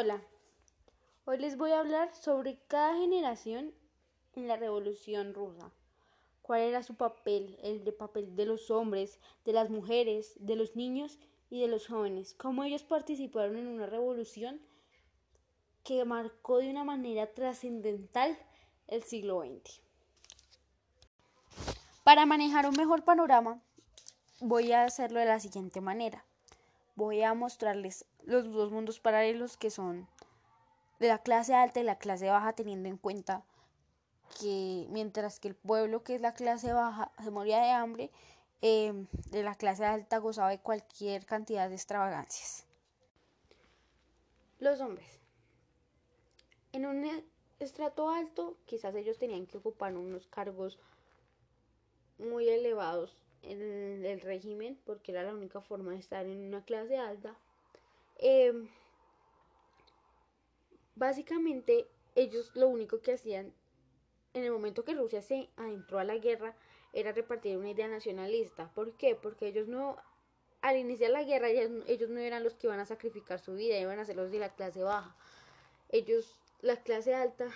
Hola, hoy les voy a hablar sobre cada generación en la Revolución Rusa. ¿Cuál era su papel? El de papel de los hombres, de las mujeres, de los niños y de los jóvenes. Cómo ellos participaron en una revolución que marcó de una manera trascendental el siglo XX. Para manejar un mejor panorama, voy a hacerlo de la siguiente manera. Voy a mostrarles los dos mundos paralelos que son de la clase alta y la clase baja teniendo en cuenta que mientras que el pueblo que es la clase baja se moría de hambre, em, de la clase alta gozaba de cualquier cantidad de extravagancias. Los hombres. En un estrato alto, quizás ellos tenían que ocupar unos cargos muy elevados en el régimen, porque era la única forma de estar en una clase alta. Em, básicamente, ellos lo único que hacían en el momento que Rusia se adentró a la guerra era repartir una idea nacionalista. ¿Por qué? Porque ellos no, al iniciar la guerra, ellos, no eran los que iban a sacrificar su vida, iban a ser los de la clase baja. Ellos, la clase alta,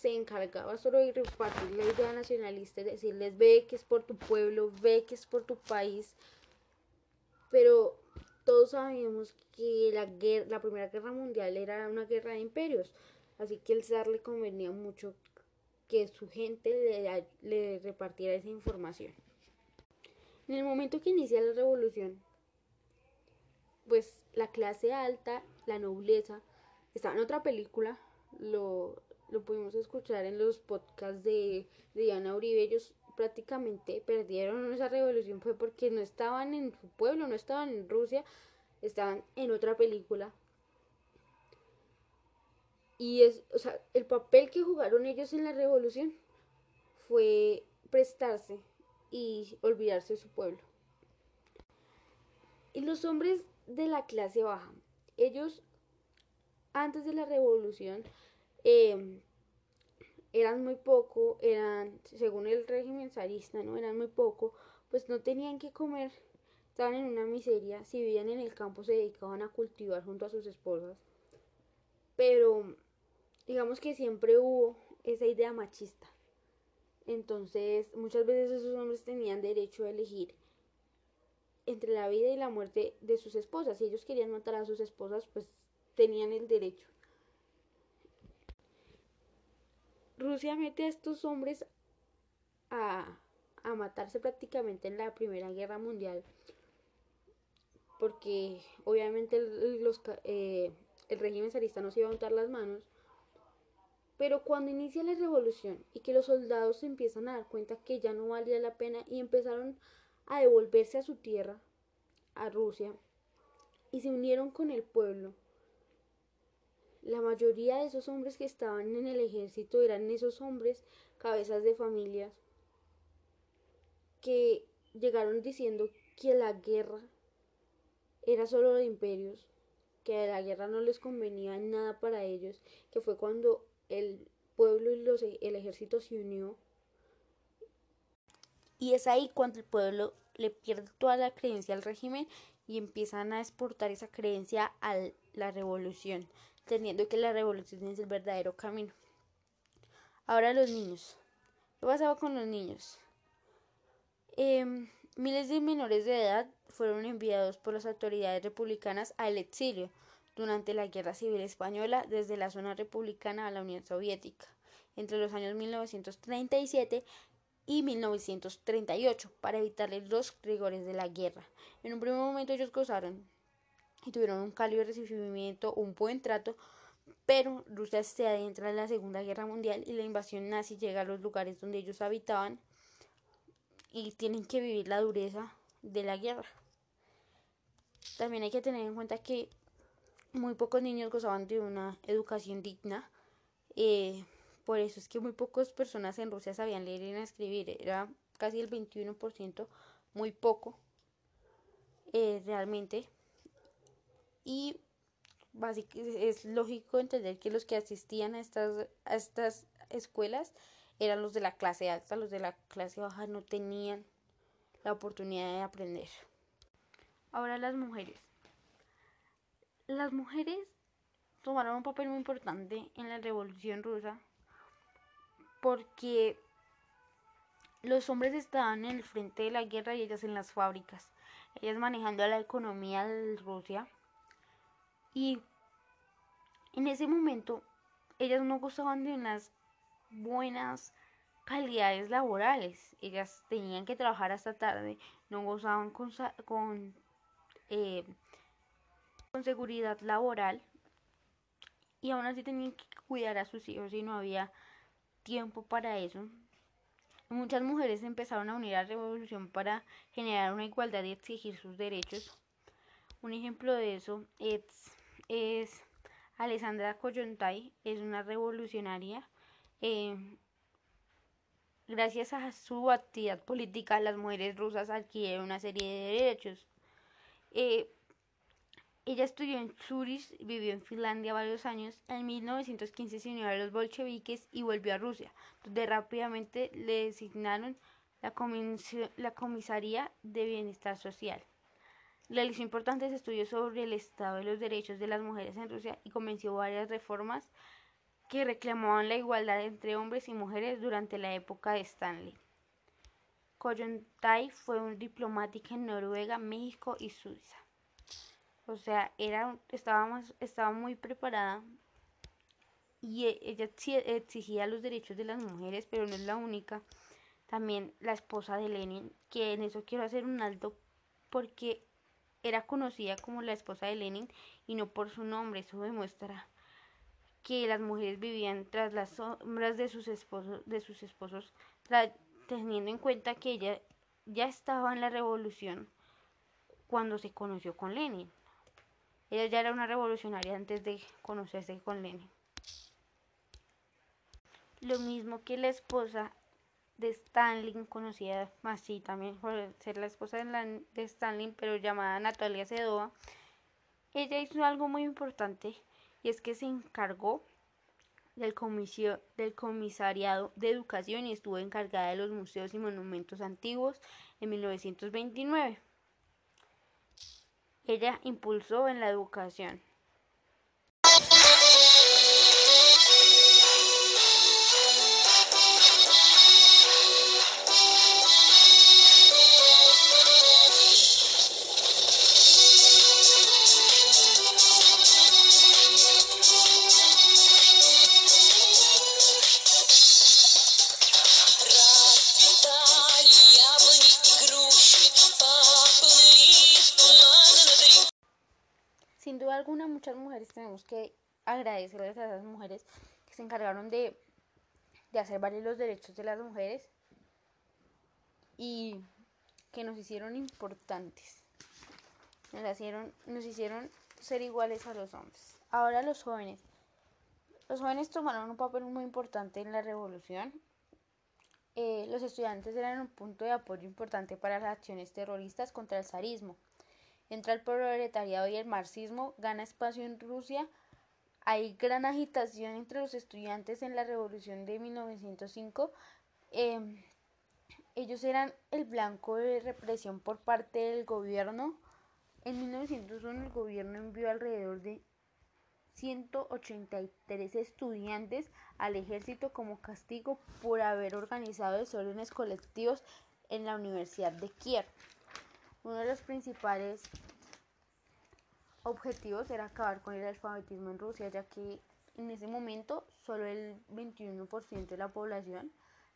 se encargaba solo de repartir la idea nacionalista, es decirles, ve que es por tu pueblo, ve que es por tu país. Pero todos sabemos que la, guerra, la Primera Guerra Mundial era una guerra de imperios, así que el zar le convenía mucho que su gente le, le repartiera esa información. En el momento que inicia la revolución, pues la clase alta, la nobleza, estaba en otra película, lo, lo pudimos escuchar en los podcasts de, Diana Uribe, ellos prácticamente perdieron esa revolución fue porque no estaban en su pueblo, no estaban en Rusia, estaban en otra película y es, o sea, el papel que jugaron ellos en la revolución fue prestarse y olvidarse de su pueblo. Y los hombres de la clase baja, ellos antes de la revolución em, eran muy poco, eran, según el régimen zarista, ¿no? Eran muy poco, pues no tenían que comer, estaban en una miseria, si vivían en el campo se dedicaban a cultivar junto a sus esposas. Pero digamos que siempre hubo esa idea machista. Entonces, muchas veces esos hombres tenían derecho a elegir entre la vida y la muerte de sus esposas. Si ellos querían matar a sus esposas, pues tenían el derecho. Rusia mete a estos hombres a, a matarse prácticamente en la Primera Guerra Mundial. Porque obviamente los, eh, el régimen zarista no se iba a untar las manos. Pero cuando inicia la revolución y que los soldados se empiezan a dar cuenta que ya no valía la pena y empezaron a devolverse a su tierra, a Rusia, y se unieron con el pueblo, la mayoría de esos hombres que estaban en el ejército eran esos hombres cabezas de familias que llegaron diciendo que la guerra era solo de imperios, que la guerra no les convenía en nada para ellos, que fue cuando el pueblo y los, el ejército se unió. Y es ahí cuando el pueblo le pierde toda la creencia al régimen y empiezan a exportar esa creencia a la revolución, teniendo que la revolución es el verdadero camino. Ahora los niños. ¿Qué pasaba con los niños? Em, miles de menores de edad fueron enviados por las autoridades republicanas al exilio durante la Guerra Civil Española desde la zona republicana a la Unión Soviética entre los años 1937 y 1938 para evitarles los rigores de la guerra. En un primer momento ellos gozaron y tuvieron un cálido recibimiento, un buen trato, pero Rusia se adentra en la Segunda Guerra Mundial y la invasión nazi llega a los lugares donde ellos habitaban y tienen que vivir la dureza de la guerra. También hay que tener en cuenta que muy pocos niños gozaban de una educación digna. Eh, por eso es que muy pocas personas en Rusia sabían leer y escribir. Era casi el 21%, muy poco eh, realmente. Y es lógico entender que los que asistían a estas, a estas escuelas eran los de la clase alta, los de la clase baja no tenían la oportunidad de aprender. Ahora las mujeres. Las mujeres tomaron un papel muy importante en la Revolución Rusa porque los hombres estaban en el frente de la guerra y ellas en las fábricas, ellas manejando la economía de Rusia. Y en ese momento ellas no gozaban de unas buenas calidades laborales. Ellas tenían que trabajar hasta tarde, no gozaban con, con, eh, con seguridad laboral y aún así tenían que cuidar a sus hijos y no había tiempo para eso. Muchas mujeres empezaron a unir a la revolución para generar una igualdad y exigir sus derechos. Un ejemplo de eso es, es Alessandra Kollontai, es una revolucionaria. Eh, gracias a su actividad política, las mujeres rusas adquirieron una serie de derechos. Eh, ella estudió en Zurich, vivió en Finlandia varios años. En 1915 se unió a los bolcheviques y volvió a Rusia, donde rápidamente le designaron la Comisaría de Bienestar Social. Realizó importantes estudios sobre el estado y los derechos de las mujeres en Rusia y comenzó varias reformas que reclamaban la igualdad entre hombres y mujeres durante la época de Stanley. Kollontai fue un diplomática en Noruega, México y Suiza. O sea, era, estaba, estaba muy preparada y e, ella exigía los derechos de las mujeres, pero no es la única. También la esposa de Lenin, que en eso quiero hacer un alto porque era conocida como la esposa de Lenin y no por su nombre. Eso demuestra que las mujeres vivían tras las sombras de sus esposos, de sus esposos, teniendo en cuenta que ella ya estaba en la revolución cuando se conoció con Lenin. Ella ya era una revolucionaria antes de conocerse con Lenin. Lo mismo que la esposa de Stalin, conocida así también por ser la esposa de, de Stalin, pero llamada Natalia Sedova, ella hizo algo muy importante y es que se encargó del, del comisariado de educación y estuvo encargada de los museos y monumentos antiguos en 1929 ella impulsó en la educación. Duda alguna muchas mujeres tenemos que agradecerles a esas mujeres que se encargaron de, hacer valer los derechos de las mujeres y que nos hicieron importantes. Nos hicieron, nos hicieron ser iguales a los hombres. Ahora los jóvenes. Los jóvenes tomaron un papel muy importante en la revolución. Eh, los estudiantes eran un punto de apoyo importante para las acciones terroristas contra el zarismo entra el proletariado y el marxismo gana espacio en Rusia. Hay gran agitación entre los estudiantes en la revolución de 1905. Em, ellos eran el blanco de represión por parte del gobierno. En 1901 el gobierno envió alrededor de 183 estudiantes al ejército como castigo por haber organizado desórdenes colectivos en la Universidad de Kiev. Uno de los principales objetivos era acabar con el alfabetismo en Rusia, ya que en ese momento solo el 21% de la población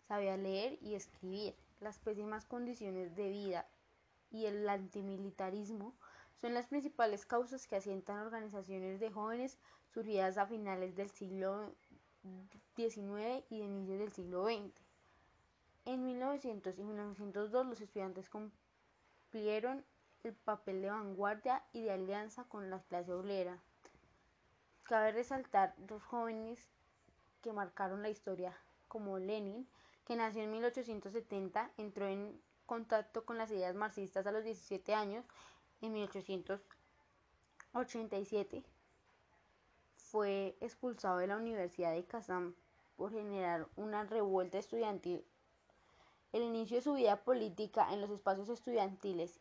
sabía leer y escribir. Las pésimas condiciones de vida y el antimilitarismo son las principales causas que asientan organizaciones de jóvenes surgidas a finales del siglo XIX y de inicios del siglo XX. En 1900 y 1902 los estudiantes cumplieron el papel de vanguardia y de alianza con la clase obrera. Cabe resaltar dos jóvenes que marcaron la historia, como Lenin, que nació en 1870, entró en contacto con las ideas marxistas a los 17 años, en 1887 fue expulsado de la Universidad de Kazán por generar una revuelta estudiantil. El inicio de su vida política en los espacios estudiantiles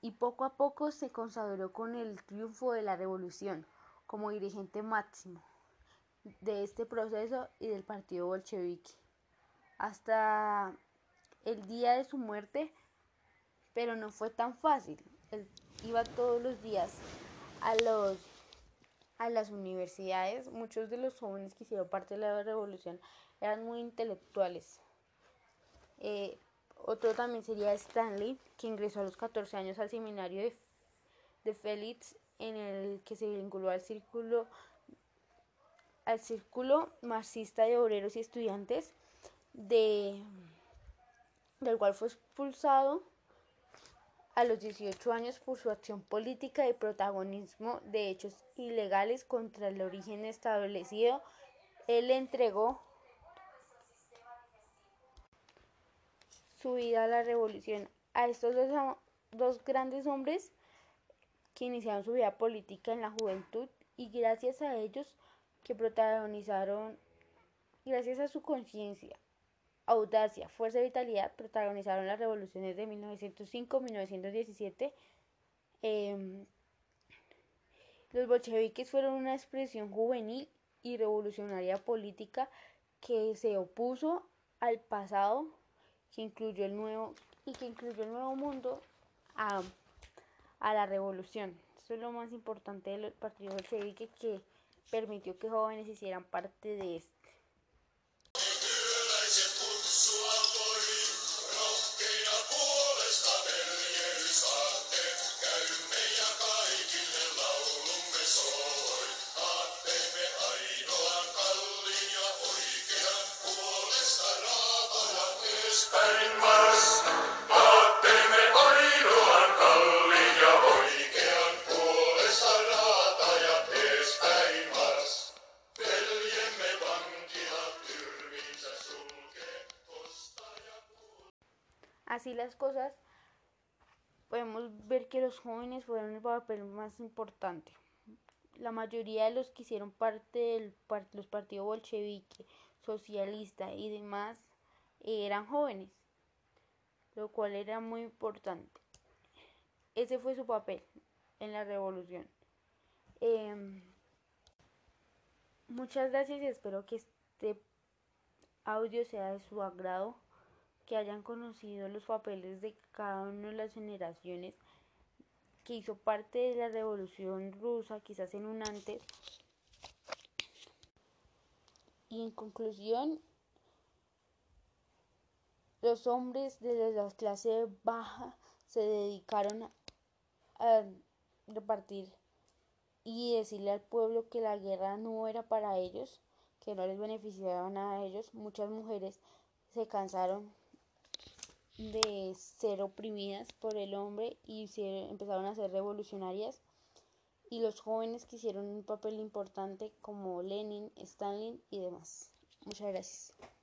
y poco a poco se consagró con el triunfo de la revolución. como dirigente máximo de este proceso y del partido bolchevique hasta el día de su muerte, pero no fue tan fácil. Él iba todos los días a los a las universidades. Muchos de los jóvenes que hicieron parte de la revolución eran muy intelectuales. Eh, otro también sería Stanley, que ingresó a los 14 años al seminario de, de Félix, en el que se vinculó al círculo al círculo marxista de obreros y estudiantes, de, del cual fue expulsado a los 18 años por su acción política y protagonismo de hechos ilegales contra el origen establecido. Él entregó su vida a la revolución. A estos dos, dos grandes hombres que iniciaron su vida política en la juventud y gracias a ellos que protagonizaron, gracias a su conciencia, audacia, fuerza y vitalidad, protagonizaron las revoluciones de 1905-1917. Em, los bolcheviques fueron una expresión juvenil y revolucionaria política que se opuso al pasado, que incluyó el nuevo y que incluyó el nuevo mundo a, a la revolución. Eso es lo más importante del partido bolchevique que permitió que jóvenes hicieran parte de esto. Así las cosas, podemos ver que los jóvenes fueron el papel más importante. La mayoría de los que hicieron parte de los partidos bolchevique, socialista y demás eran jóvenes, lo cual era muy importante. Ese fue su papel en la revolución. Em, muchas gracias y espero que este audio sea de su agrado que hayan conocido los papeles de cada una de las generaciones que hizo parte de la revolución rusa, quizás en un antes. Y en conclusión, los hombres de la clase baja se dedicaron a repartir y decirle al pueblo que la guerra no era para ellos, que no les beneficiaba nada a ellos. Muchas mujeres se cansaron de ser oprimidas por el hombre y se empezaron a ser revolucionarias y los jóvenes que hicieron un papel importante como Lenin, Stalin y demás. Muchas gracias.